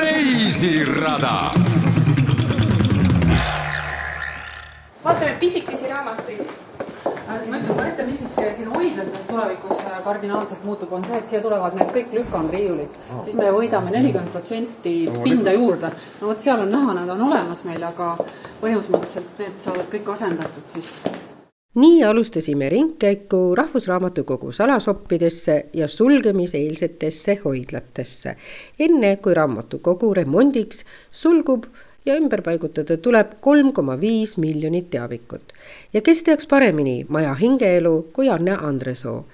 reisirada. vaatame pisikesi raamatuid. Ma ütlen ka ette, mis siis siin hoidlates tulevikus kardinaalselt muutub, on see, et siia tulevad need kõik lükandriiulid, siis me võidame nelikümmend protsenti pinda juurde. no vot, seal on näha, nad on olemas meil, aga põhimõtteliselt need saavad kõik asendatud siis nii alustasime ringkäiku Rahvusraamatukogu salasoppidesse ja sulgemiseelsetesse hoidlatesse, enne kui raamatukogu remondiks sulgub ja ümber paigutada tuleb kolm koma viis miljonit teavikut. ja kes teaks paremini maja hingeelu kui Anne Andresoo,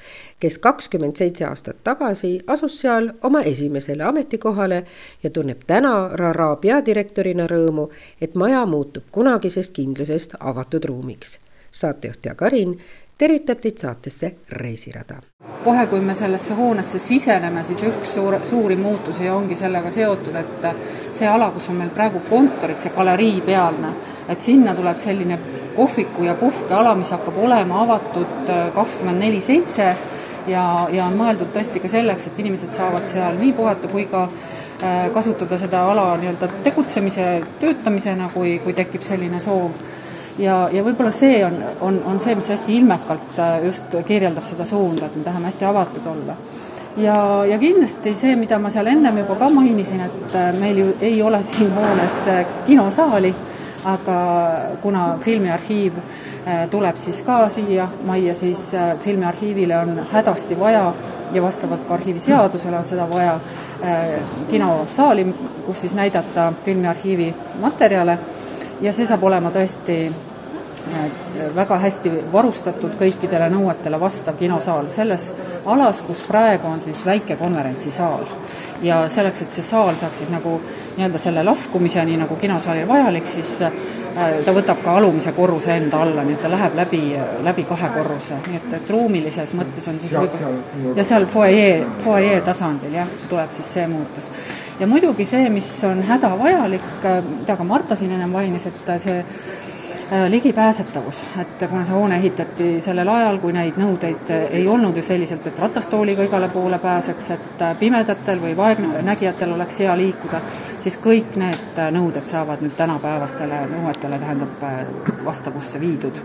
kes kakskümmend seitse aastat tagasi asus seal oma esimesele ametikohale ja tunneb täna Rara peadirektorina rõõmu, et maja muutub kunagisest kindlusest avatud ruumiks saatejuht Jaak Arin tervitab teid saatesse Reisirada. kohe, kui me sellesse hoonesse siseneme, siis üks suur, suuri muutusi ongi sellega seotud, et see ala, kus on meil praegu kontoriks ja galerii pealne, et sinna tuleb selline kohviku ja puhkeala, mis hakkab olema avatud kakskümmend neli seitse ja, ja on mõeldud tõesti ka selleks, et inimesed saavad seal nii puhata kui ka äh, kasutada seda ala nii-öelda tegutsemise, töötamisena, kui, kui tekib selline soov ja, ja võib-olla see on, on, on see, mis hästi ilmekalt äh, just kirjeldab seda suunda, et me tahame hästi avatud olla. ja, ja kindlasti see, mida ma seal ennem juba ka mainisin, et äh, meil ju ei ole siin hoones äh, kinosaali, aga kuna filmiarhiiv tuleb siis ka siia majja, siis filmiarhiivile on hädasti vaja ja vastavalt ka arhiiviseadusele on seda vaja kinosaali, kus siis näidata filmiarhiivi materjale ja see saab olema tõesti väga hästi varustatud kõikidele nõuetele vastav kinosaal selles alas, kus praegu on siis väike konverentsisaal. ja selleks, et see saal saaks siis nagu nii-öelda selle laskumise, nii nagu kinosaalil vajalik, siis äh, ta võtab ka alumise korruse enda alla, nii et ta läheb läbi, läbi kahe korruse, nii et, et ruumilises mõttes on siis võib-olla ja seal fuajee, fuajee tasandil jah, tuleb siis see muutus. ja muidugi see, mis on hädavajalik, äh, mida ka Marta siin ennem mainis, et see ligipääsetavus, et kuna see hoone ehitati sellel ajal, kui neid nõudeid ei olnud ju selliselt, et ratastooliga igale poole pääseks, et äh, pimedatel või vaegnägijatel oleks hea liikuda, siis kõik need äh, nõuded saavad nüüd tänapäevastele nõuetele, tähendab, vastavusse viidud.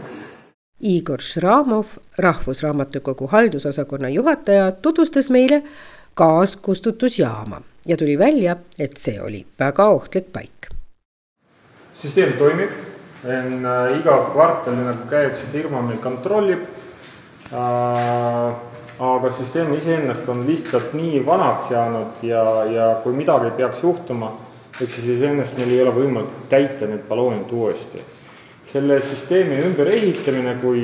Igor Šramov, Rahvusraamatukogu haldusosakonna juhataja, tutvustas meile gaaskustutusjaama ja tuli välja, et see oli väga ohtlik paik. süsteem toimib en äh, iga kvartali nagu käib see firma meil kontrollib äh,. aga süsteem iseennast on lihtsalt nii vanaks jäänud ja, ja kui midagi peaks juhtuma, eks siis iseennast meil ei ole võimalik täita need balloonid uuesti. selle süsteemi ümberehitamine, kui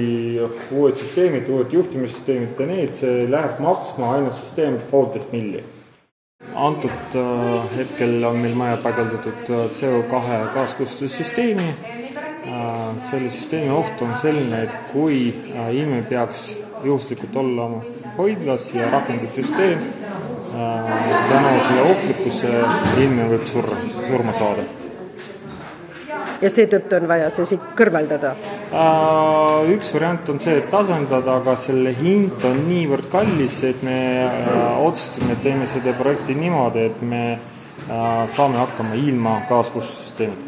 uued süsteemid, uued juhtimissüsteemid ja need, see läheb maksma ainult süsteem poolteist milli antud äh, hetkel on meil maja paigaldatud äh, CO2 gaaskustutussüsteemi Äh, selle süsteemi oht on selline, et kui äh, inimene peaks juhuslikult olla oma hoidlas ja rakendub süsteem, äh, tänu selle ohtlikkuse inimene võib surra, surma saada. ja seetõttu on vaja see siit kõrvaldada? Üks variant on see, et tasandada, aga selle hind on niivõrd kallis, et me otsustasime, et teeme seda projekti niimoodi, et me saame hakkama ilma gaaskustussüsteemita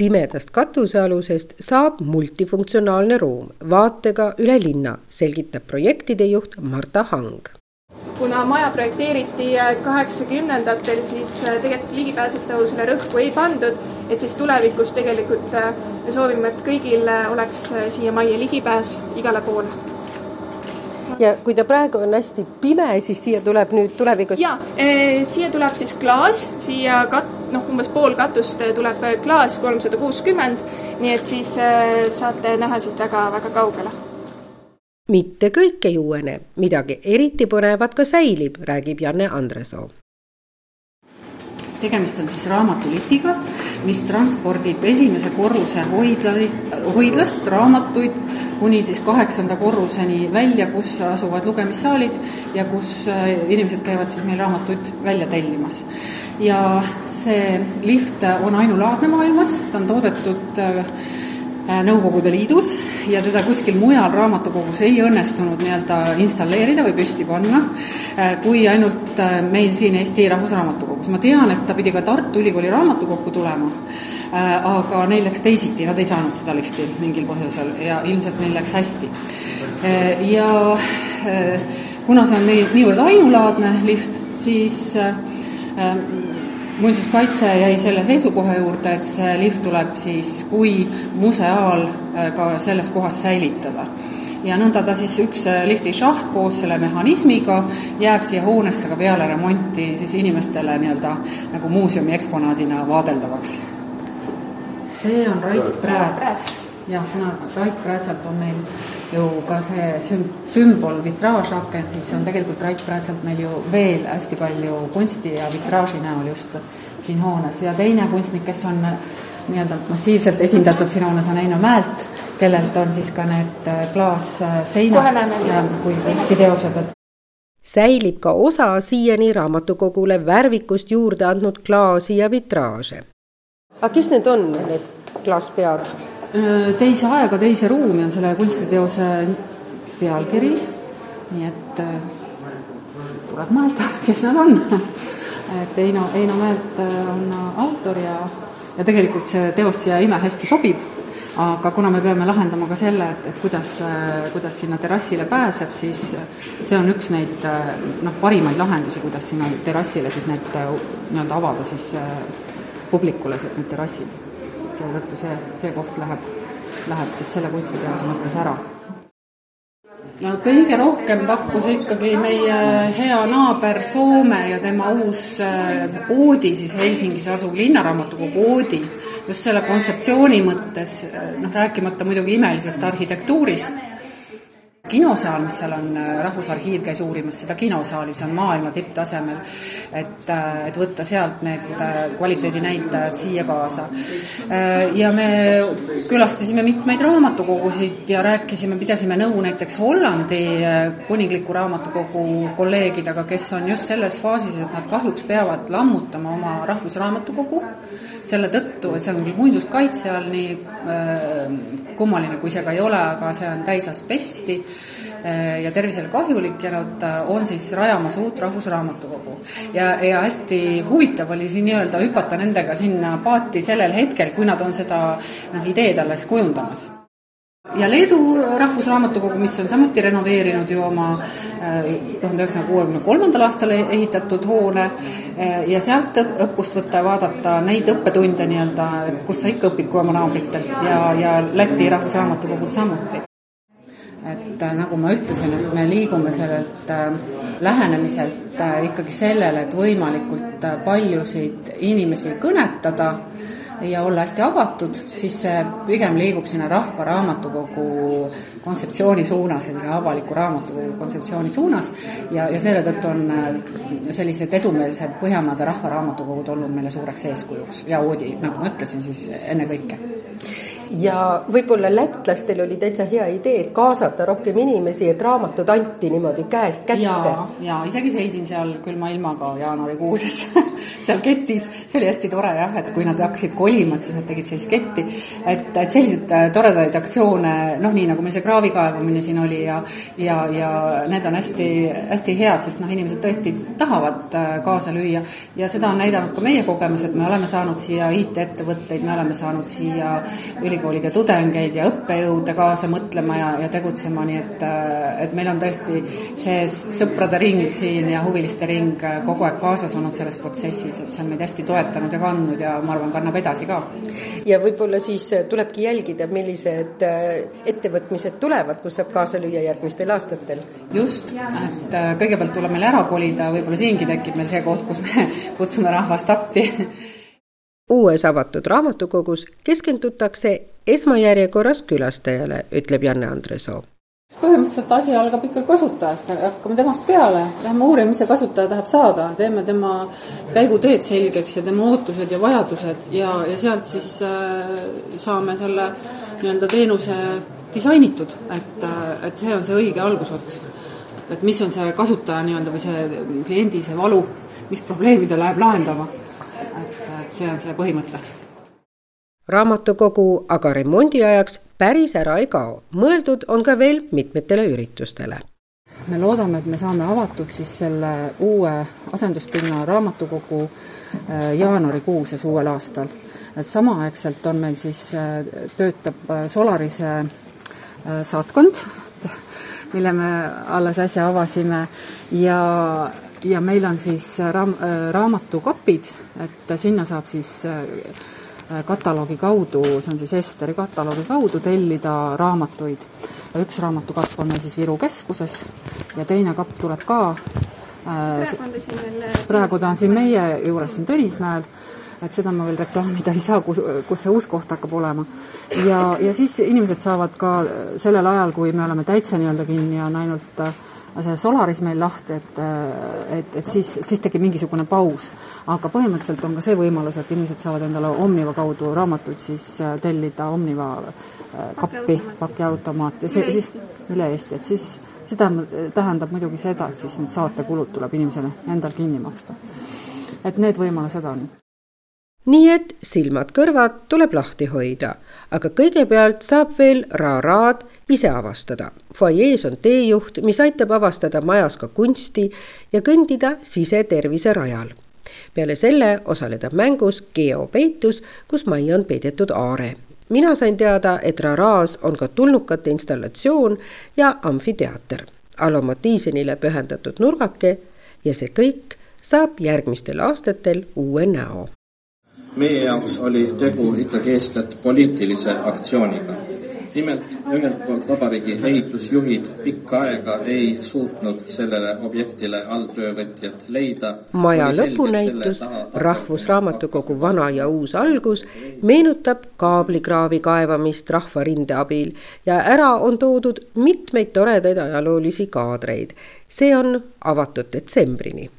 pimedast katusealusest saab multifunktsionaalne ruum. Vaatega üle linna, selgitab projektide juht Marta Hang. Kuna maja projekteeriti kaheksakümnendatel, siis äh, tegelikult ligipääsetavusele rõhku ei pandud, et siis tulevikus tegelikult äh, me soovime, et kõigil äh, oleks siia majja ligipääs igale poole ja kui ta praegu on hästi pime, siis siia tuleb nüüd tulevikus? jaa, eh, siia tuleb siis klaas, siia kat-, noh, umbes pool katust tuleb klaas, kolmsada kuuskümmend, nii et siis eh, saate näha siit väga, väga kaugele. Mitte kõik ei uuene, midagi eriti põnevat ka säilib, räägib Janne Andresoo tegemist on siis raamatuliftiga, mis transpordib esimese korruse hoidla, hoidlast raamatuid kuni siis kaheksanda korruseni välja, kus asuvad lugemissaalid ja kus äh, inimesed käivad siis meil raamatuid välja tellimas. ja see lift on ainulaadne maailmas, ta on toodetud äh, Nõukogude Liidus ja teda kuskil mujal raamatukogus ei õnnestunud nii-öelda installeerida või püsti panna, äh, kui ainult äh, meil siin Eesti Rahvusraamatukogus. ma tean, et ta pidi ka Tartu Ülikooli raamatukokku tulema, aga neil läks teisiti, nad ei saanud seda lifti mingil põhjusel ja ilmselt neil läks hästi. Ja kuna see on nii, niivõrd ainulaadne lift, siis muinsuskaitse jäi selle seisukoha juurde, et see lift tuleb siis kui museaal äh, ka selles kohas säilitada. ja nõnda ta siis, üks äh, lifti šaht koos selle mehhanismiga jääb siia hoonesse ka peale remonti siis inimestele nii-öelda nagu muuseumi eksponaadina vaadeldavaks. see on Rait Prääts. jah, Rait Präätsalt on meil ju ka see süm-, sümbol vitraažaken, siis on tegelikult Rait Praetselt meil ju veel hästi palju kunsti ja vitraaži näol just siin hoones ja teine kunstnik, kes on nii-öelda massiivselt esindatud siin hoones, on Eino Mäelt, kellelt on siis ka need äh, klaasseinad ja kui kunstiteosed, et säilib ka osa siiani raamatukogule värvikust juurde andnud klaasi ja vitraaže. aga kes need on, need klaaspead? Teise aega, teise ruumi on selle kunstiteose pealkiri, nii et tuleb mõelda, kes nad on. et Eino, Eino Mäelt on autor ja, ja tegelikult see teos siia imehästi sobib, aga kuna me peame lahendama ka selle, et, et kuidas, kuidas sinna terrassile pääseb, siis see on üks neid noh, parimaid lahendusi, kuidas sinna terrassile siis need nii-öelda avada siis publikule, need terrassid seetõttu see, see koht läheb, läheb siis selle kunstiteose mõttes ära. no kõige rohkem pakkus ikkagi meie hea naaber Soome ja tema uus äh, Oodi, siis Helsingis asuv linnaraamatukogu Oodi, just selle kontseptsiooni mõttes, äh, noh rääkimata muidugi imelisest arhitektuurist kinosaal, mis seal on, äh, Rahvusarhiiv käis uurimas seda kinosaali, see on maailma tipptasemel, et, äh, et võtta sealt need äh, kvaliteedinäitajad siia kaasa. Ja me külastasime mitmeid raamatukogusid ja rääkisime, pidasime nõu näiteks Hollandi kuningliku raamatukogu kolleegidega, kes on just selles faasis, et nad kahjuks peavad lammutama oma rahvusraamatukogu, selle tõttu, see on küll muinsuskaitse all, nii kummaline kui see ka ei ole, aga see on täis asbesti Äh, ja tervisele kahjulik ja nad äh, on siis rajamas uut rahvusraamatukogu. ja, ja hästi huvitav oli siin nii-öelda hüpata nendega sinna paati sellel hetkel, kui nad on seda noh, ideed alles kujundamas ja Leedu Rahvusraamatukogu, mis on samuti renoveerinud ju oma äh, tuhande üheksasaja kuuekümne kolmandal aastal ehitatud hoone ja sealt õppust võtta ja vaadata neid õppetunde nii-öelda, kus sa ikka õpid kui oma naabritelt ja, ja Läti Rahvusraamatukogult samuti. Et äh, nagu ma ütlesin, et me liigume sellelt äh, lähenemiselt äh, ikkagi sellele, et võimalikult paljusid inimesi kõnetada ja olla hästi avatud, siis see pigem liigub sinna Rahva Raamatukogu kontseptsiooni suunas, sellise avaliku raamatukogu kontseptsiooni suunas. Ja, ja selle tõttu on sellised edumeelsed Põhjamaade Rahvaraamatukogud olnud meile suureks eeskujuks. Ja Oodi, nagu ma ütlesin, siis ennekõike. Ja võib-olla lätlastel oli täitsa hea idee, et kaasata rohkem inimesi, et raamatud anti niimoodi käest kätte. ja, ja isegi seisin seal külma ilmaga jaanuarikuuses seal ketis, see oli hästi tore jah, et kui nad hakkasid kolima, et siis nad tegid sellist ketti, et, et selliseid äh, toredaid aktsioone, noh, nii nagu meil see kraavi kaevamine siin oli ja ja, ja need on hästi, hästi head, sest noh, inimesed tõesti tahavad äh, kaasa lüüa ja seda on näidanud ka meie kogemused, me oleme saanud siia IT-ettevõtteid, me oleme saanud siia üli ülikoolide tudengeid ja õppejõude kaasa mõtlema ja, ja tegutsema, nii et, äh, et meil on tõesti see sõprade ring siin ja huviliste ring kogu aeg kaasas olnud selles protsessis, et see on meid hästi toetanud ja kandnud ja ma arvan, kannab edasi ka. ja võib-olla siis tulebki jälgida, millised äh, ettevõtmised tulevad, kus saab kaasa lüüa järgmistel aastatel. just, et äh, kõigepealt tuleb meil ära kolida, võib-olla siingi tekib meil see koht, kus me kutsume rahvast appi. Uues avatud raamatukogus keskendutakse esmajärjekorras külastajale, ütleb Janne Andresoo. põhimõtteliselt asi algab ikka kasutajast, hakkame temast peale, lähme uurime, mis see kasutaja tahab saada, teeme tema käiguteed selgeks ja tema ootused ja vajadused ja, ja sealt siis äh, saame selle nii-öelda teenuse disainitud, et, et see on see õige algusots. et mis on see kasutaja nii-öelda või see kliendi see valu, mis probleemi ta läheb lahendama. et, et see on see põhimõte raamatukogu aga remondi ajaks päris ära ei kao, mõeldud on ka veel mitmetele üritustele me loodame, et me saame avatuks siis selle uue asenduspinna raamatukogu äh, jaanuarikuuses uuel aastal. et samaaegselt on meil siis, äh, töötab äh, Solarise saatkond, mille me alles äsja avasime. Ja, ja meil on siis raam-, raamatukapid, et sinna saab siis kataloogi kaudu, see on siis Esteri kataloogi kaudu tellida raamatuid. Üks raamatukapp on meil siis Viru keskuses ja teine kapp tuleb ka äh, äh, praegu ta on siin meie juures, siin Tõnismäel, et seda ma veel reklaamida ei saa, kus, kus see uus koht hakkab olema. ja, ja siis inimesed saavad ka sellel ajal, kui me oleme täitsa nii-öelda kinni ja on ainult äh, see Solaris meil lahti, et, et, et siis, siis tekib mingisugune paus. aga põhimõtteliselt on ka see võimalus, et inimesed saavad endale Omniva kaudu raamatuid siis tellida Omniva kappi, pakiautomaat ja see siis üle Eesti, et siis see tähendab, tähendab muidugi seda, et siis need saatekulud tuleb inimesele endal kinni maksta. et need võimalused on. Nii et silmad-kõrvad tuleb lahti hoida, aga kõigepealt saab veel Ra-Raad ise avastada. fuajees on teejuht, mis aitab avastada majas ka kunsti ja kõndida sisetervise rajal peale selle osaleda mängus Geopeitus, kus majja on peidetud aare mina sain teada, et Raras on ka tulnukate installatsioon ja amfiteater, Alo Matiisenile pühendatud nurgake ja see kõik saab järgmistel aastatel uue näo. Meie jaoks oli tegu ikkagi eeskätt poliitilise aktsiooniga nimelt ühelt poolt vabariigi ehitusjuhid pikka aega ei suutnud sellele objektile alltöövõtjat leida. maja lõpunäitus Rahvusraamatukogu vana ja uus algus meenutab kaablikraavi kaevamist Rahvarinde abil ja ära on toodud mitmeid toredaid ajaloolisi kaadreid. see on avatud detsembrini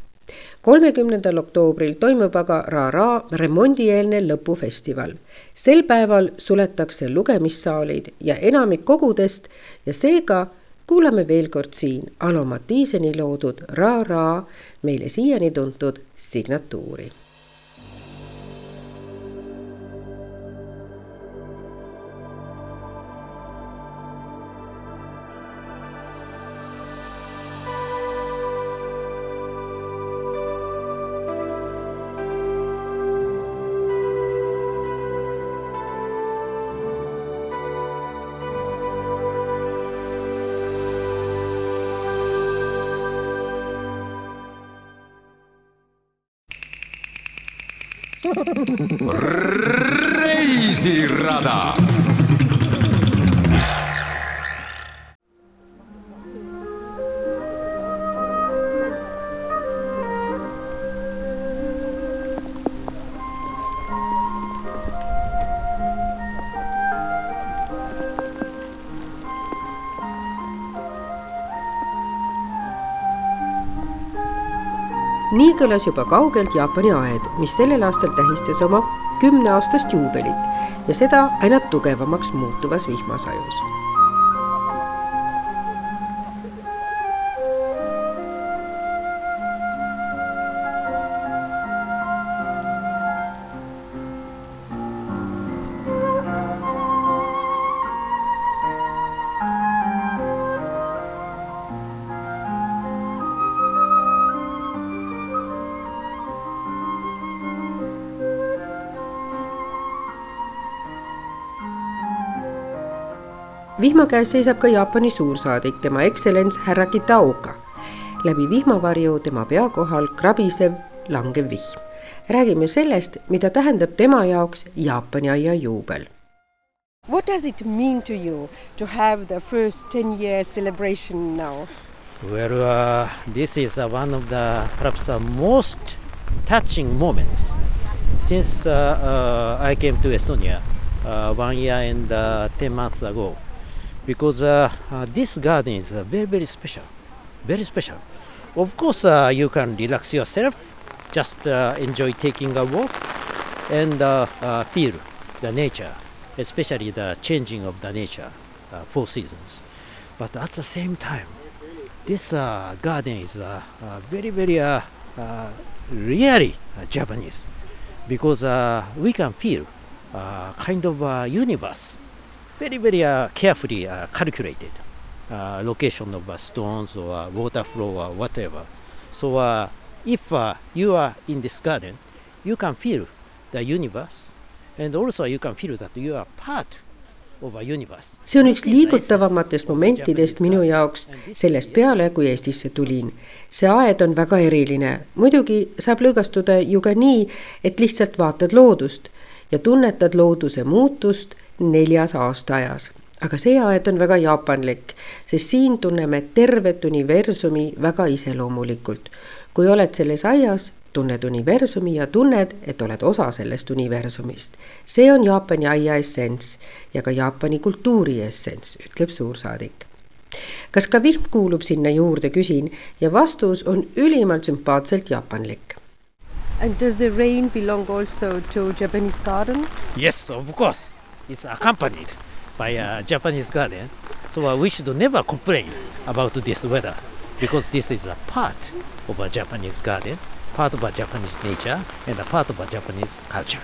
kolmekümnendal oktoobril toimub aga Ra-Ra remondieelne lõpufestival. sel päeval suletakse lugemissaalid ja enamik kogudest ja seega kuulame veel kord siin Alo Matiiseni loodud Ra-Ra meile siiani tuntud signatuuri nii kõlas juba kaugelt Jaapani aed, mis sellel aastal tähistas oma kümneaastast juubelit ja seda aina tugevamaks muutuvas vihmasajus vihma käes seisab ka Jaapani suursaadik, tema ekstsellents härra Kitaoka. läbi vihmavarju tema pea kohal krabisev langev vihm. räägime sellest, mida tähendab tema jaoks Jaapani aia juubel. What does it mean to you to have the first 10 year celebration now? Well, uh, this is uh, one of the perhaps uh, most touching moments since uh, uh, I came to Estonia uh, one year and uh, 10 months ago. Because uh, uh, this garden is uh, very very special very special. Of course uh, you can relax yourself just uh, enjoy taking a walk and uh, feel the nature especially the changing of the nature four seasons. But at the same time this garden is very very really japanese because we can feel uh, kind of uh, universe, very, very uh, carefully uh, calculated uh, location of uh, stones or uh, water flow or whatever. So uh, if uh, you are in this garden, you can feel the universe, and also you can feel that you are part of a universe. see on üks liigutavamatest momentidest minu jaoks sellest peale, kui Eestisse tulin. see aed on väga eriline, muidugi saab lõõgastuda ju ka nii, et lihtsalt vaatad loodust ja tunnetad looduse muutust neljas aastaajas. aga see aed on väga jaapanlik, sest siin tunneme tervet universumi väga iseloomulikult. kui oled selles aias, tunned universumi ja tunned, et oled osa sellest universumist. see on Jaapani aia essents ja ka Jaapani kultuuri essents, ütleb suursaadik. kas ka vihm kuulub sinna juurde, küsin ja vastus on ülimalt sümpaatselt jaapanlik. And does the rain belong also to Japanese garden? Yes, of course. It's accompanied by a Japanese garden. So uh, we should never complain about this weather because this is a part of a Japanese garden, part of a Japanese nature, and a part of a Japanese culture.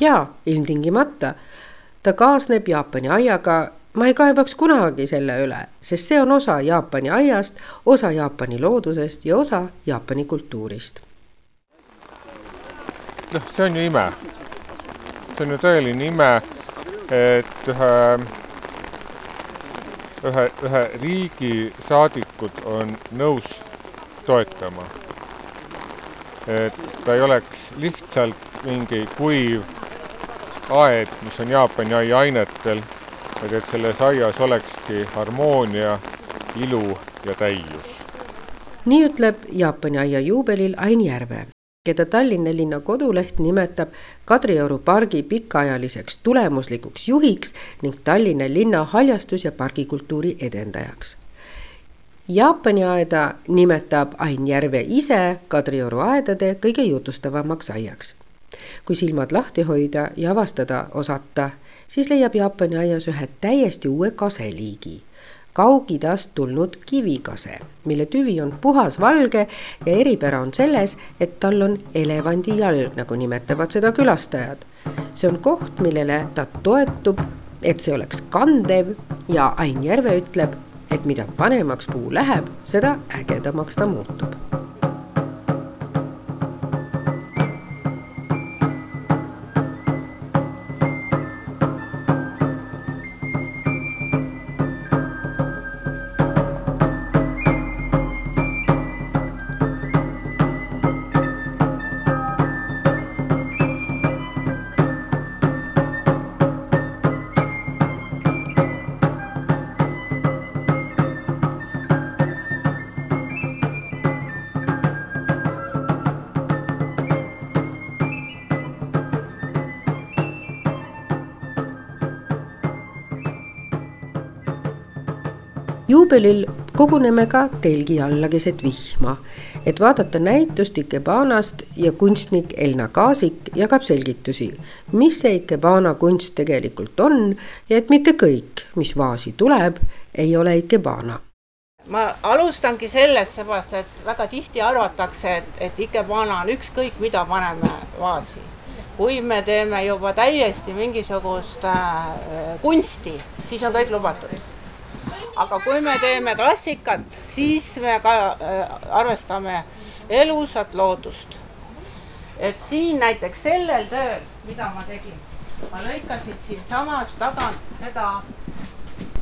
jaa, ilmtingimata. ta kaasneb Jaapani aiaga, ma ei kaebaks kunagi selle üle, sest see on osa Jaapani aiast, osa Jaapani loodusest ja osa Jaapani kultuurist. noh, see on ju ime. see on ju tõeline ime, et ühe, ühe, ühe riigi saadikud on nõus toetama. et ta ei oleks lihtsalt mingi kuiv aed, mis on Jaapani aia ainetel, vaid et selles aias olekski harmoonia, ilu ja täius. nii ütleb Jaapani aia juubelil Ain Järve, keda Tallinna linna koduleht nimetab Kadrioru pargi pikaajaliseks tulemuslikuks juhiks ning Tallinna linna haljastus- ja pargikultuuri edendajaks. Jaapani aeda nimetab Ain Järve ise Kadrioru aedade kõige jutustavamaks aiaks. kui silmad lahti hoida ja avastada osata, siis leiab Jaapani aias ühe täiesti uue kaseliigi Kaug-Idast tulnud kivikase, mille tüvi on puhasvalge ja eripära on selles, et tal on elevandi jalg, nagu nimetavad seda külastajad. see on koht, millele ta toetub, et see oleks kandev ja Ain Järve ütleb, et mida vanemaks puu läheb, seda ägedamaks ta muutub juubelil koguneme ka telgi alla keset vihma, et vaadata näitust Ikebanast ja kunstnik Elna Kaasik jagab selgitusi, mis see Ikebana kunst tegelikult on ja et mitte kõik, mis vaasi tuleb, ei ole Ikebana ma alustangi sellest, seepärast et väga tihti arvatakse, et, et Ikebana on ükskõik, mida paneme vaasi. kui me teeme juba täiesti mingisugust äh, kunsti, siis on kõik lubatud aga kui me teeme klassikat, siis me ka äh, arvestame elusat loodust. et siin näiteks sellel tööl, mida ma tegin, ma lõikasin siinsamas tagant seda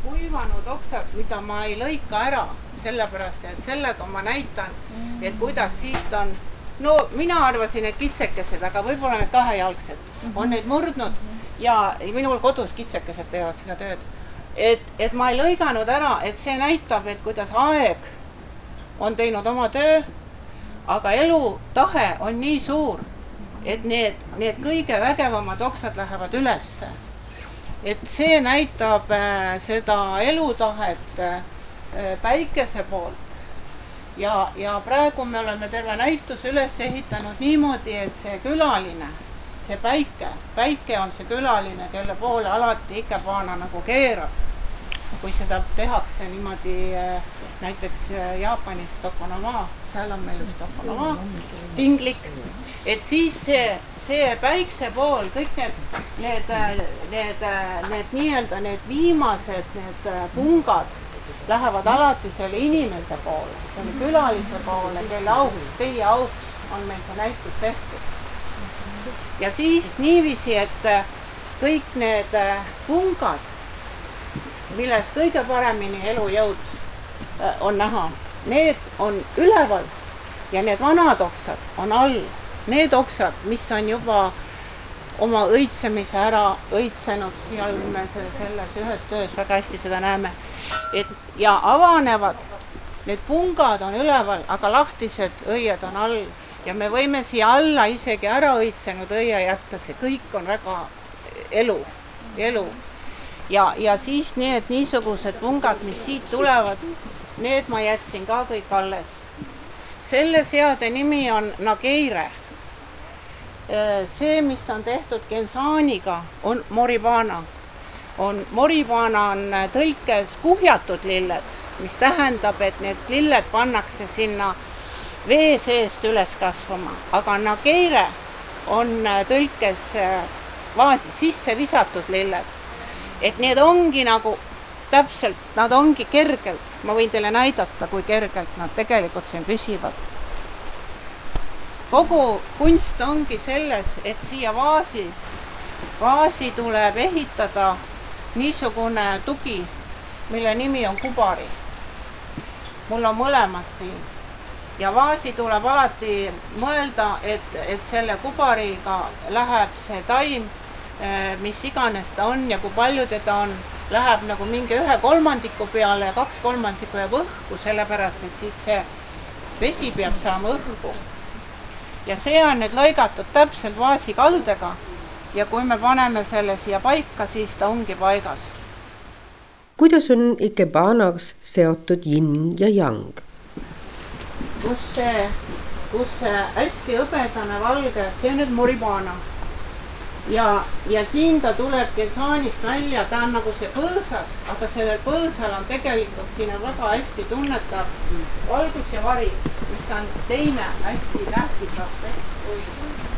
kuivanud oksad, mida ma ei lõika ära, sellepärast et sellega ma näitan, et kuidas siit on. No mina arvasin, et kitsekesed, aga võib-olla need kahejalgsed on neid murdnud ja minul kodus kitsekesed teevad seda tööd et, et ma ei lõiganud ära, et see näitab, et kuidas aeg on teinud oma töö, aga elutahe on nii suur, et need, need kõige vägevamad oksad lähevad ülesse. et see näitab äh, seda elutahet äh, päikese poolt. ja, ja praegu me oleme terve näituse üles ehitanud niimoodi, et see külaline, see päike, päike on see külaline, kelle poole alati Ikepaana nagu keerab. Kui seda tehakse niimoodi äh, näiteks äh, Jaapanis Tokonoma, seal on meil üks Tokonoma tinglik, et siis see, see päikse pool, kõik need, need, need, need nii-öelda need viimased, need pungad lähevad alati selle inimese poole, selle külalise poole, kelle auks, teie auks on meil see näitus tehtud. Ja siis niiviisi, et kõik need pungad, millest kõige paremini elujõud on näha, need on üleval ja need vanad oksad on all. Need oksad, mis on juba oma õitsemise ära õitsenud, seal me selles ühes töös väga hästi seda näeme, et ja avanevad, need pungad on üleval, aga lahtised õied on all ja me võime siia alla isegi ära õitsenud õie jätta, see kõik on väga elu, elu. ja, ja siis need niisugused pungad, mis siit tulevad, need ma jätsin ka kõik alles. selle seade nimi on Nageire Äh, see, mis on tehtud Gensaaniga, on moribana. on, moribana on äh, tõlkes kuhjatud lilled, mis tähendab, et need lilled pannakse sinna vee seest üles kasvama, aga nageire on äh, tõlkes vaasi sisse visatud lilled. et need ongi nagu täpselt, nad ongi kergelt, ma võin teile näidata, kui kergelt nad tegelikult siin püsivad kogu kunst ongi selles, et siia vaasi, vaasi tuleb ehitada niisugune tugi, mille nimi on kubari. mul on mõlemas siin ja vaasi tuleb alati mõelda, et, et selle kubariga läheb see taim, eh, mis iganes ta on ja kui palju teda on, läheb nagu mingi ühe kolmandiku peale ja kaks kolmandikku jääb õhku, sellepärast et siit see vesi peab saama õhku ja see on nüüd lõigatud täpselt vaasikaldega ja kui me paneme selle siia paika, siis ta ongi paigas. kuidas on Ikebanas seotud yin ja yang? Kus see, kus see hästi hõbedane valge, see on nüüd Moribana ja, ja siin ta tuleb Gensaanist välja, ta on nagu see põõsas, aga sellel põõsal on tegelikult siin on väga hästi tunnetav valgus ja vari, mis on teine hästi tähtis aspekt, kui,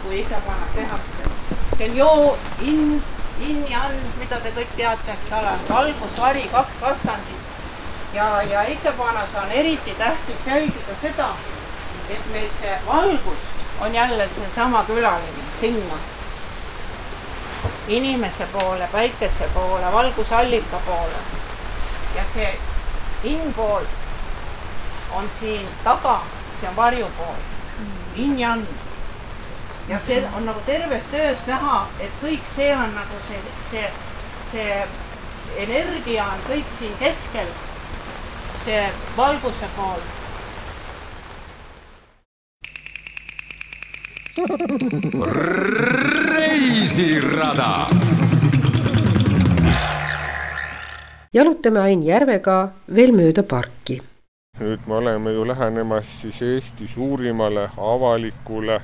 kui ikapannad tehakse. see on joo, in, in ja an, mida te kõik teate, eks ole, valgus, vari, kaks vastandit. Ja, ja ikepanas on eriti tähtis jälgida seda, et meil see valgus on jälle seesama külaline sinna inimese poole, päikese poole, valgusallika poole. ja see in-pool on siin taga, see on varjupool, in-yang. ja see on nagu terves töös näha, et kõik see on nagu see, see, see energia on kõik siin keskel, see valguse pool reisirada. jalutame Ain Järvega veel mööda parki. nüüd me oleme ju lähenemas siis Eesti suurimale avalikule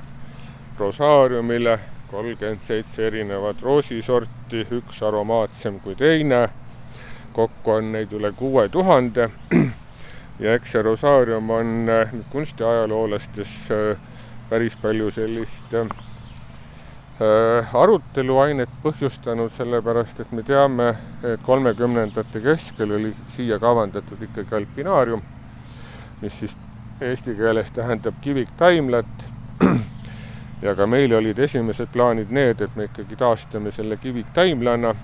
rosaariumile, kolmkümmend seitse erinevat roosisorti, üks aromaatsem kui teine. Kokku on neid üle kuue tuhande ja eks see rosaarium on kunstiajaloolastes äh, päris palju sellist äh, aruteluainet põhjustanud, sellepärast et me teame, et kolmekümnendate keskel oli siia kavandatud ikkagi alpinaarium, mis siis eesti keeles tähendab kiviktaimlat ja ka meil olid esimesed plaanid need, et me ikkagi taastame selle kiviktaimlana,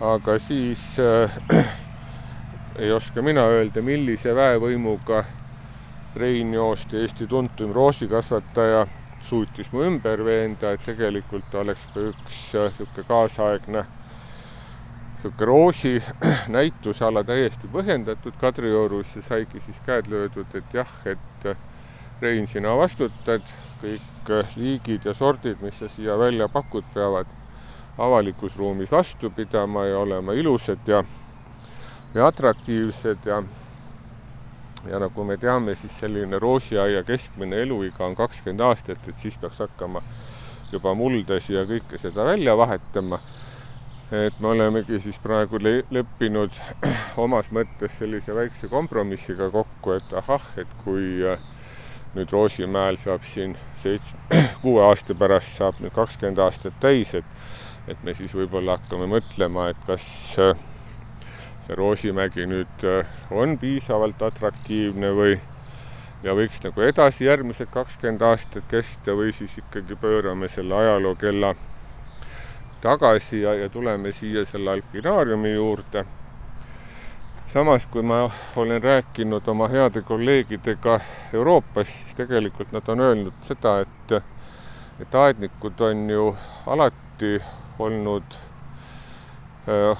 aga siis äh, ei oska mina öelda, millise väevõimuga Rein Joost, Eesti tuntuim roosikasvataja, suutis mu ümber veenda, et tegelikult oleks ka üks niisugune kaasaegne niisugune roosi näitusala täiesti põhjendatud Kadriorus ja saigi siis käed löödud, et jah, et Rein, sina vastutad, kõik liigid ja sordid, mis sa siia välja pakud, peavad avalikus ruumis vastu pidama ja olema ilusad ja, ja atraktiivsed ja ja nagu me teame, siis selline roosiaia keskmine eluiga on kakskümmend aastat, et siis peaks hakkama juba muldasid ja kõike seda välja vahetama. et me olemegi siis praegu le leppinud omas mõttes sellise väikse kompromissiga kokku, et ahah, et kui äh, nüüd Roosimäel saab siin seits-, kuue aasta pärast saab nüüd kakskümmend aastat täis, et et me siis võib-olla hakkame mõtlema, et kas äh, see Roosimägi nüüd äh, on piisavalt atraktiivne või ja võiks nagu edasi järgmised kakskümmend aastat kesta või siis ikkagi pöörame selle ajalookella tagasi ja, ja tuleme siia selle alpinaariumi juurde. samas, kui ma olen rääkinud oma heade kolleegidega Euroopas, siis tegelikult nad on öelnud seda, et et aednikud on ju alati olnud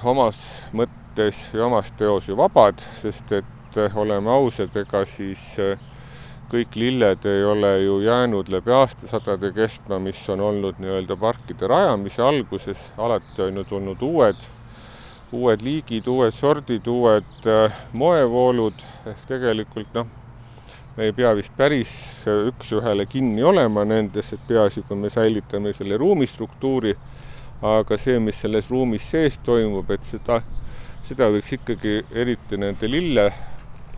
omas mõttes ja omas teos ju vabad, sest et oleme ausad, ega siis kõik lilled ei ole ju jäänud läbi aastasadade kestma, mis on olnud nii-öelda parkide rajamise alguses, alati on ju tulnud uued, uued liigid, uued sordid, uued moevoolud, ehk tegelikult noh, me ei pea vist päris üks-ühele kinni olema nendes, et peaasi, kui me säilitame selle ruumistruktuuri, aga see, mis selles ruumis sees toimub, et seda, seda võiks ikkagi eriti nende lille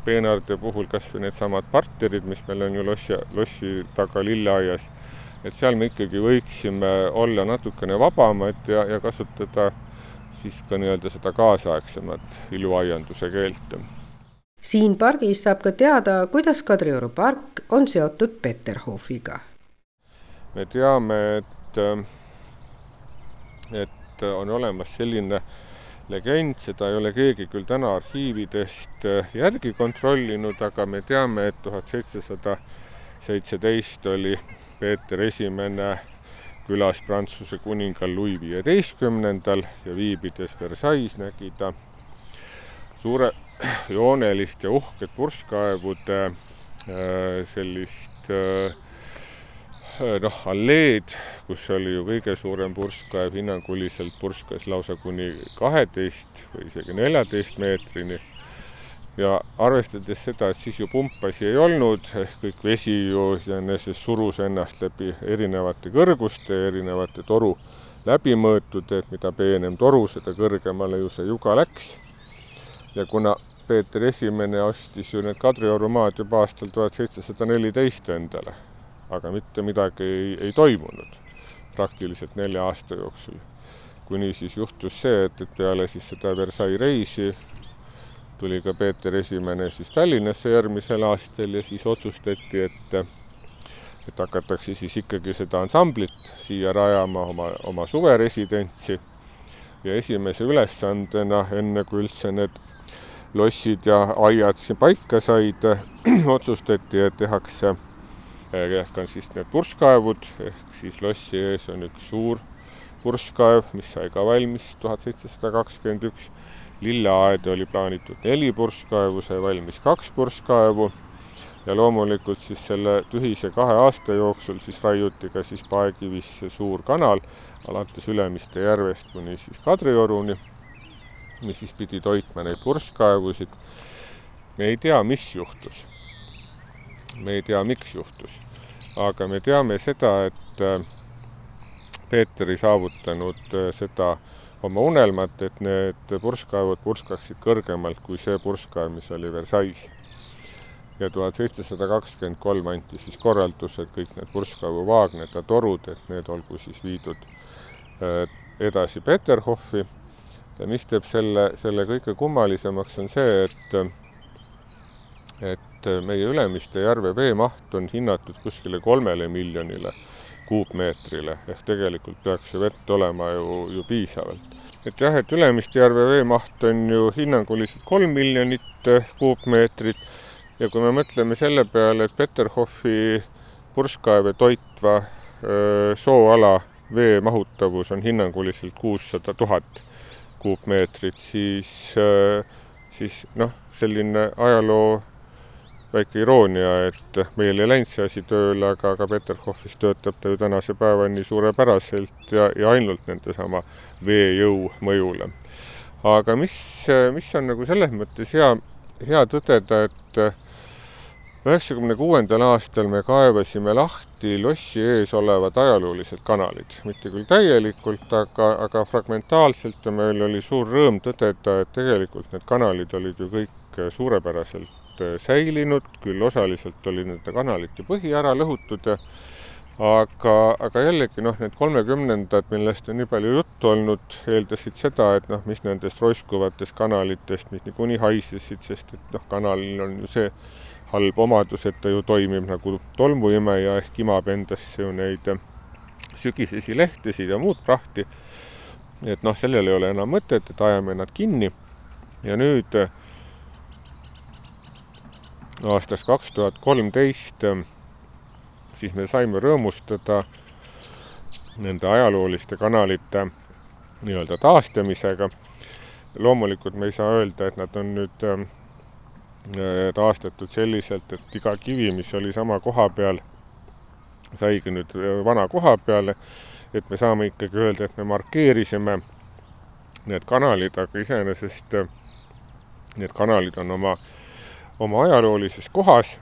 peenarde puhul kas või needsamad partnerid, mis meil on ju lossi, lossi taga lilleaias, et seal me ikkagi võiksime olla natukene vabamad ja, ja kasutada siis ka nii-öelda seda kaasaegsemat iluaianduse keelt. siin pargis saab ka teada, kuidas Kadrioru park on seotud Peterhofiga. me teame, et, et on olemas selline äh, legend, seda ei ole keegi küll täna arhiividest äh, järgi kontrollinud, aga me teame, et tuhat seitsesada seitseteist oli Peeter Esimene külas Prantsuse kuningal Louis viieteistkümnendal ja viibides Versailles nägi ta suurejoonelist ja uhket purskkaevude äh, sellist äh, noh, alleed, kus oli ju kõige suurem purskkaev, hinnanguliselt purskas lausa kuni kaheteist või isegi neljateist meetrini. ja arvestades seda, et siis ju pumpasi ei olnud, ehk kõik vesi ju iseenesest surus ennast läbi erinevate kõrguste, erinevate toru läbimõõtude, et mida peenem toru, seda kõrgemale ju see juga läks. ja kuna Peeter Esimene ostis ju need Kadrioru maad juba aastal tuhat seitsesada neliteist endale aga mitte midagi ei, ei toimunud praktiliselt nelja aasta jooksul. kuni siis juhtus see, et, et peale siis seda Versailles reisi tuli ka Peeter Esimene siis Tallinnasse järgmisel aastal ja siis otsustati, et et hakatakse siis ikkagi seda ansamblit siia rajama oma, oma suveresidentsi ja esimese ülesandena, enne kui üldse need lossid ja aiad siin paika said, otsustati, et tehakse ehk on siis need purskkaevud, ehk siis lossi ees on üks suur purskkaev, mis sai ka valmis tuhat seitsesada kakskümmend üks. lilleaed oli plaanitud neli purskkaevu, sai valmis kaks purskkaevu ja loomulikult siis selle tühise kahe aasta jooksul siis raiuti ka siis Paekivisse suur kanal alates Ülemiste järvest kuni siis Kadrioruni, mis siis pidi toitma neid purskkaevusid. me ei tea, mis juhtus me ei tea, miks juhtus. aga me teame seda, et äh, Peeter ei saavutanud äh, seda oma unelmat, et need purskkaevud purskaksid kõrgemalt kui see purskkaev, mis oli Versailles. ja tuhat seitsesada kakskümmend kolm anti siis korraldus, et kõik need purskkaevuvaagned ja torud, et need olgu siis viidud äh, edasi Peterhofi ja mis teeb selle, selle kõige kummalisemaks, on see, et et et meie Ülemiste järve veemaht on hinnatud kuskile kolmele miljonile kuupmeetrile, ehk tegelikult peaks ju vett olema ju, ju piisavalt. et jah, et Ülemiste järve veemaht on ju hinnanguliselt kolm miljonit kuupmeetrit ja kui me mõtleme selle peale, et Peterhofi purskkaeve toitva öö, sooala vee mahutavus on hinnanguliselt kuussada tuhat kuupmeetrit, siis, siis noh, selline ajaloo väike iroonia, et meil ei läinud see asi tööle, aga, aga Peterhofis töötab ta ju tänase päevani suurepäraselt ja, ja ainult nendesama veejõu mõjule. aga mis, mis on nagu selles mõttes hea, hea tõdeda, et üheksakümne kuuendal aastal me kaevasime lahti lossi ees olevad ajaloolised kanalid, mitte küll täielikult, aga, aga fragmentaalselt ja meil oli suur rõõm tõdeda, et tegelikult need kanalid olid ju kõik suurepäraselt säilinud, küll osaliselt oli nende kanalite põhi ära lõhutud aga, aga jällegi noh, need kolmekümnendad, millest on nii palju juttu olnud, eeldasid seda, et noh, mis nendest roiskuvatest kanalitest, mis niikuinii haisesid, sest et noh, kanalil on ju see halb omadus, et ta ju toimib nagu tolmuimeja ehk imab endasse ju neid sügisesi lehtesid ja muud prahti. et noh, sellel ei ole enam mõtet, et ajame nad kinni. ja nüüd aastast kaks tuhat kolmteist siis me saime rõõmustada nende ajalooliste kanalite nii-öelda taastamisega. loomulikult me ei saa öelda, et nad on nüüd Äh, taastatud selliselt, et iga kivi, mis oli sama koha peal, saigi nüüd äh, vana koha peale, et me saame ikkagi öelda, et me markeerisime need kanalid, aga iseenesest äh, need kanalid on oma, oma ajaloolises kohas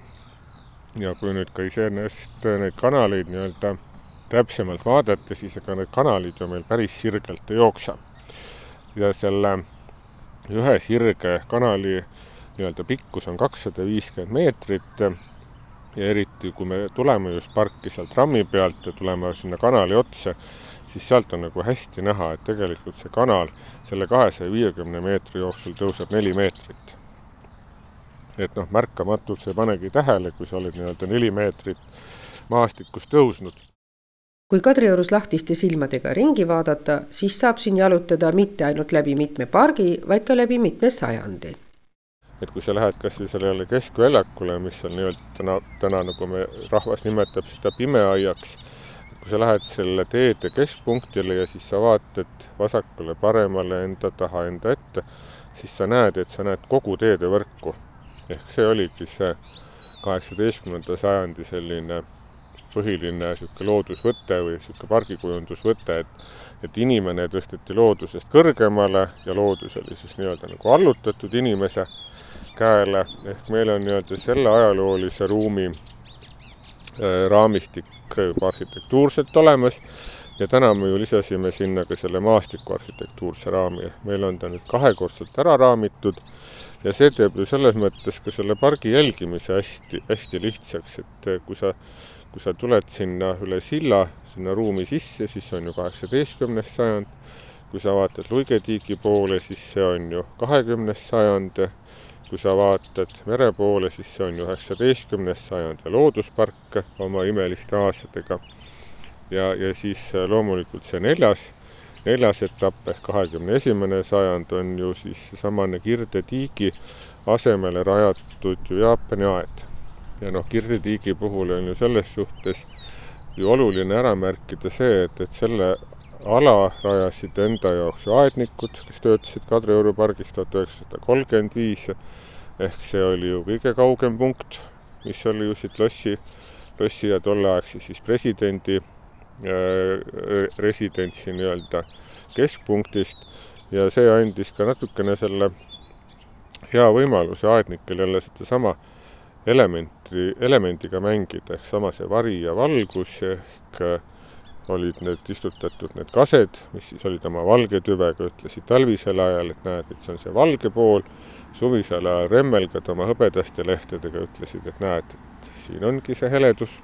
ja kui nüüd ka iseenesest neid kanaleid nii-öelda täpsemalt vaadata, siis ega need kanalid ju meil päris sirgelt ei jookse. ja selle ühe sirge kanali nii-öelda pikkus on kakssada viiskümmend meetrit ja eriti, kui me tuleme just parki sealt trammi pealt ja tuleme sinna kanali otsa, siis sealt on nagu hästi näha, et tegelikult see kanal selle kahesaja viiekümne meetri jooksul tõuseb neli meetrit. Et noh, märkamatult sa ei panegi tähele, kui sa oled nii-öelda neli meetrit maastikust tõusnud kui Kadriorus lahtiste silmadega ringi vaadata, siis saab siin jalutada mitte ainult läbi mitme pargi, vaid ka läbi mitme sajandi et kui sa lähed kas või sellele keskväljakule, mis on nii-öelda täna, täna nagu me, rahvas nimetab seda pimeaiaks, kui sa lähed selle teede keskpunktile ja siis sa vaatad vasakule-paremale, enda taha, enda ette, siis sa näed, et sa näed kogu teedevõrku. Ehk see oligi see kaheksateistkümnenda sajandi selline põhiline niisugune loodusvõte või niisugune pargikujundusvõte, et et inimene tõsteti loodusest kõrgemale ja loodus oli siis nii-öelda nagu allutatud inimese käele, ehk meil on nii-öelda selle ajaloolise ruumi äh, raamistik juba arhitektuurselt olemas ja täna me ju lisasime sinna ka selle maastiku arhitektuurse raami, meil on ta nüüd kahekordselt ära raamitud ja see teeb ju selles mõttes ka selle pargi jälgimise hästi, hästi lihtsaks, et äh, kui sa, kui sa tuled sinna üle silla, sinna ruumi sisse, siis on ju kaheksateistkümnes sajand, kui sa vaatad Luigetiigi poole, siis see on ju kahekümnes sajand. Kui sa vaatad mere poole, siis see on üheksateistkümnes sajand. Ja looduspark oma imeliste aasadega. Ja, ja siis loomulikult see neljas, neljas etapp ehk kahekümne esimene sajand on ju siis seesamane Kirde tiigi asemele rajatud ju Jaapani aed. ja noh, Kirde tiigi puhul on ju selles suhtes ju oluline ära märkida see, et, et selle ala rajasid enda jaoks aednikud, kes töötasid Kadrioru pargis tuhat üheksasada kolmkümmend viis ehk see oli ju kõige kaugem punkt, mis oli ju siit lossi, lossi ja tolleaegse siis presidendi äh, residentsi nii-öelda keskpunktist. Ja see andis ka natukene selle hea võimaluse aednikel jälle sedasama elementi, elemendiga mängida, ehk sama see vari ja valgus ehk olid need istutatud need kased, mis siis olid oma valge tüvega, ütlesid talvisel ajal, et näed, et see on see valge pool, suvisel ajal remmelgad oma hõbedaste lehtedega ütlesid, et näed, et siin ongi see heledus.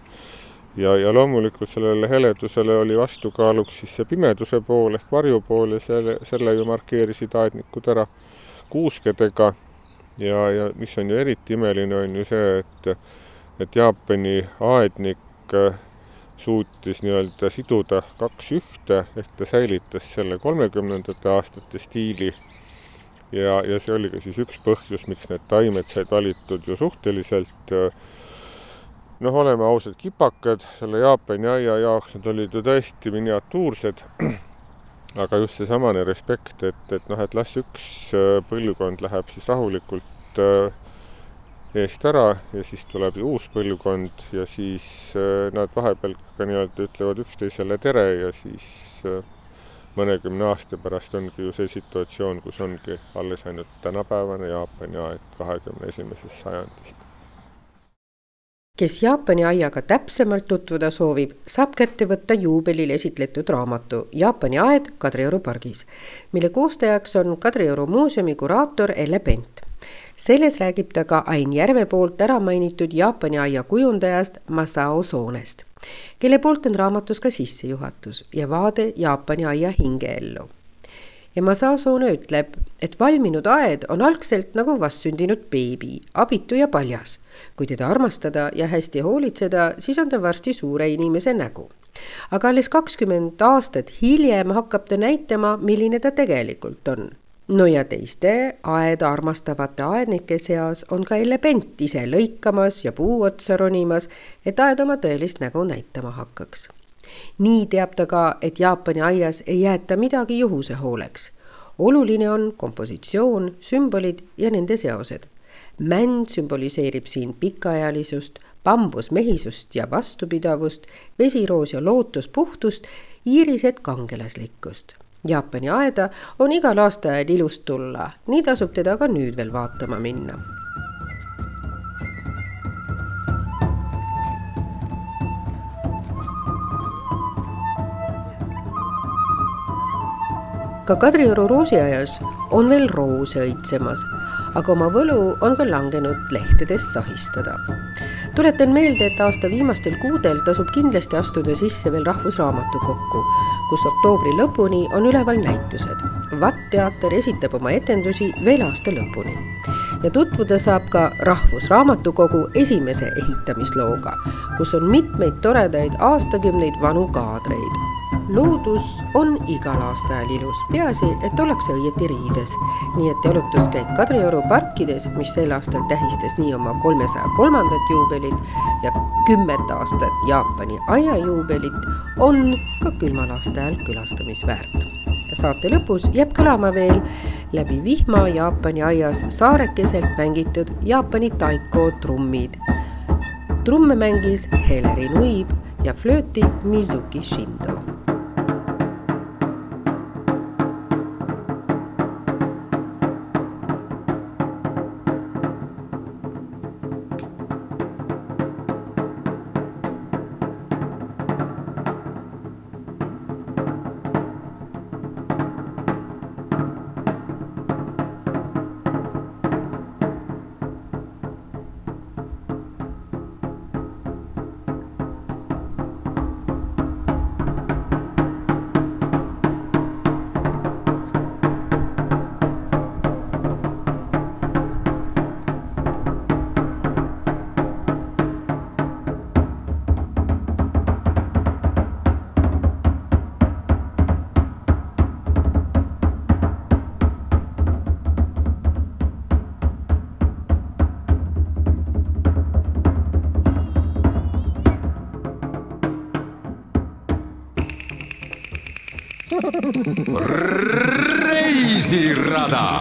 Ja, ja loomulikult sellele heledusele oli vastukaaluks siis see pimeduse pool ehk varju pool ja selle, selle ju markeerisid aednikud ära kuuskedega ja, ja mis on ju eriti imeline, on ju see, et et Jaapani aednik suutis nii-öelda siduda kaks ühte, ehk ta säilitas selle kolmekümnendate aastate stiili. Ja, ja see oli ka siis üks põhjus, miks need taimed said valitud ju suhteliselt noh, oleme ausad, kipakad, selle Jaapani aia jaoks nad olid ju tõesti miniatuursed, aga just seesamane respekt, et, et noh, et las üks põlvkond läheb siis rahulikult äh, eest ära ja siis tuleb uus põlvkond ja siis äh, nad vahepeal ka nii-öelda ütlevad üksteisele tere ja siis äh, mõnekümne aasta pärast ongi ju see situatsioon, kus ongi alles ainult tänapäevane Jaapani aeg kahekümne esimesest sajandist kes Jaapani aiaga täpsemalt tutvuda soovib, saab kätte võtta juubelil esitletud raamatu Jaapani aed Kadrioru pargis, mille koostajaks on Kadrioru muuseumi kuraator Elle Pent. selles räägib ta ka Ain Järve poolt ära mainitud Jaapani aia kujundajast Masao Soonest, kelle poolt on raamatus ka sissejuhatus ja vaade Jaapani aia hingeellu ja Masao Soone ütleb, et valminud aed on algselt nagu vastsündinud beebi, abitu ja paljas kui teda armastada ja hästi hoolitseda, siis on ta varsti suure inimese nägu. aga alles kakskümmend aastat hiljem hakkab ta näitama, milline ta tegelikult on. no ja teiste aeda armastavate aednike seas on ka Elle Pent ise lõikamas ja puu otsa ronimas, et aed oma tõelist nägu näitama hakkaks. Nii teab ta ka, et Jaapani aias ei jäeta midagi juhuse hooleks. Oluline on kompositsioon, sümbolid ja nende seosed. Mänd sümboliseerib siin pikaealisust, bambus mehisust ja vastupidavust, vesiroos ja lootus puhtust, iirised kangelaslikkust. Jaapani aeda on igal aastaajal ilus tulla, nii tasub teda ka nüüd veel vaatama minna ka Kadrioru roosiaias on veel roose õitsemas aga oma võlu on ka langenud lehtedest sahistada. tuletan meelde, et aasta viimastel kuudel tasub kindlasti astuda sisse veel Rahvusraamatukokku, kus oktoobri lõpuni on üleval näitused. Vatt teater esitab oma etendusi veel aasta lõpuni ja tutvuda saab ka Rahvusraamatukogu esimese ehitamislooga, kus on mitmeid toredaid aastakümneid vanu kaadreid loodus on igal aastaajal ilus, peaasi, et ollakse õieti riides. nii et jalutuskäik Kadrioru parkides, mis sel aastal tähistas nii oma kolmesaja kolmandat juubelit ja kümmet aastat Jaapani aiajuubelit, on ka külmal aastaajal külastamisväärt. saate lõpus jääb kõlama veel läbi vihma Jaapani aias saarekeselt mängitud Jaapani taiko trummid. trumme mängis Heleri Nuib ja flööti Mizuki Shindo reisirada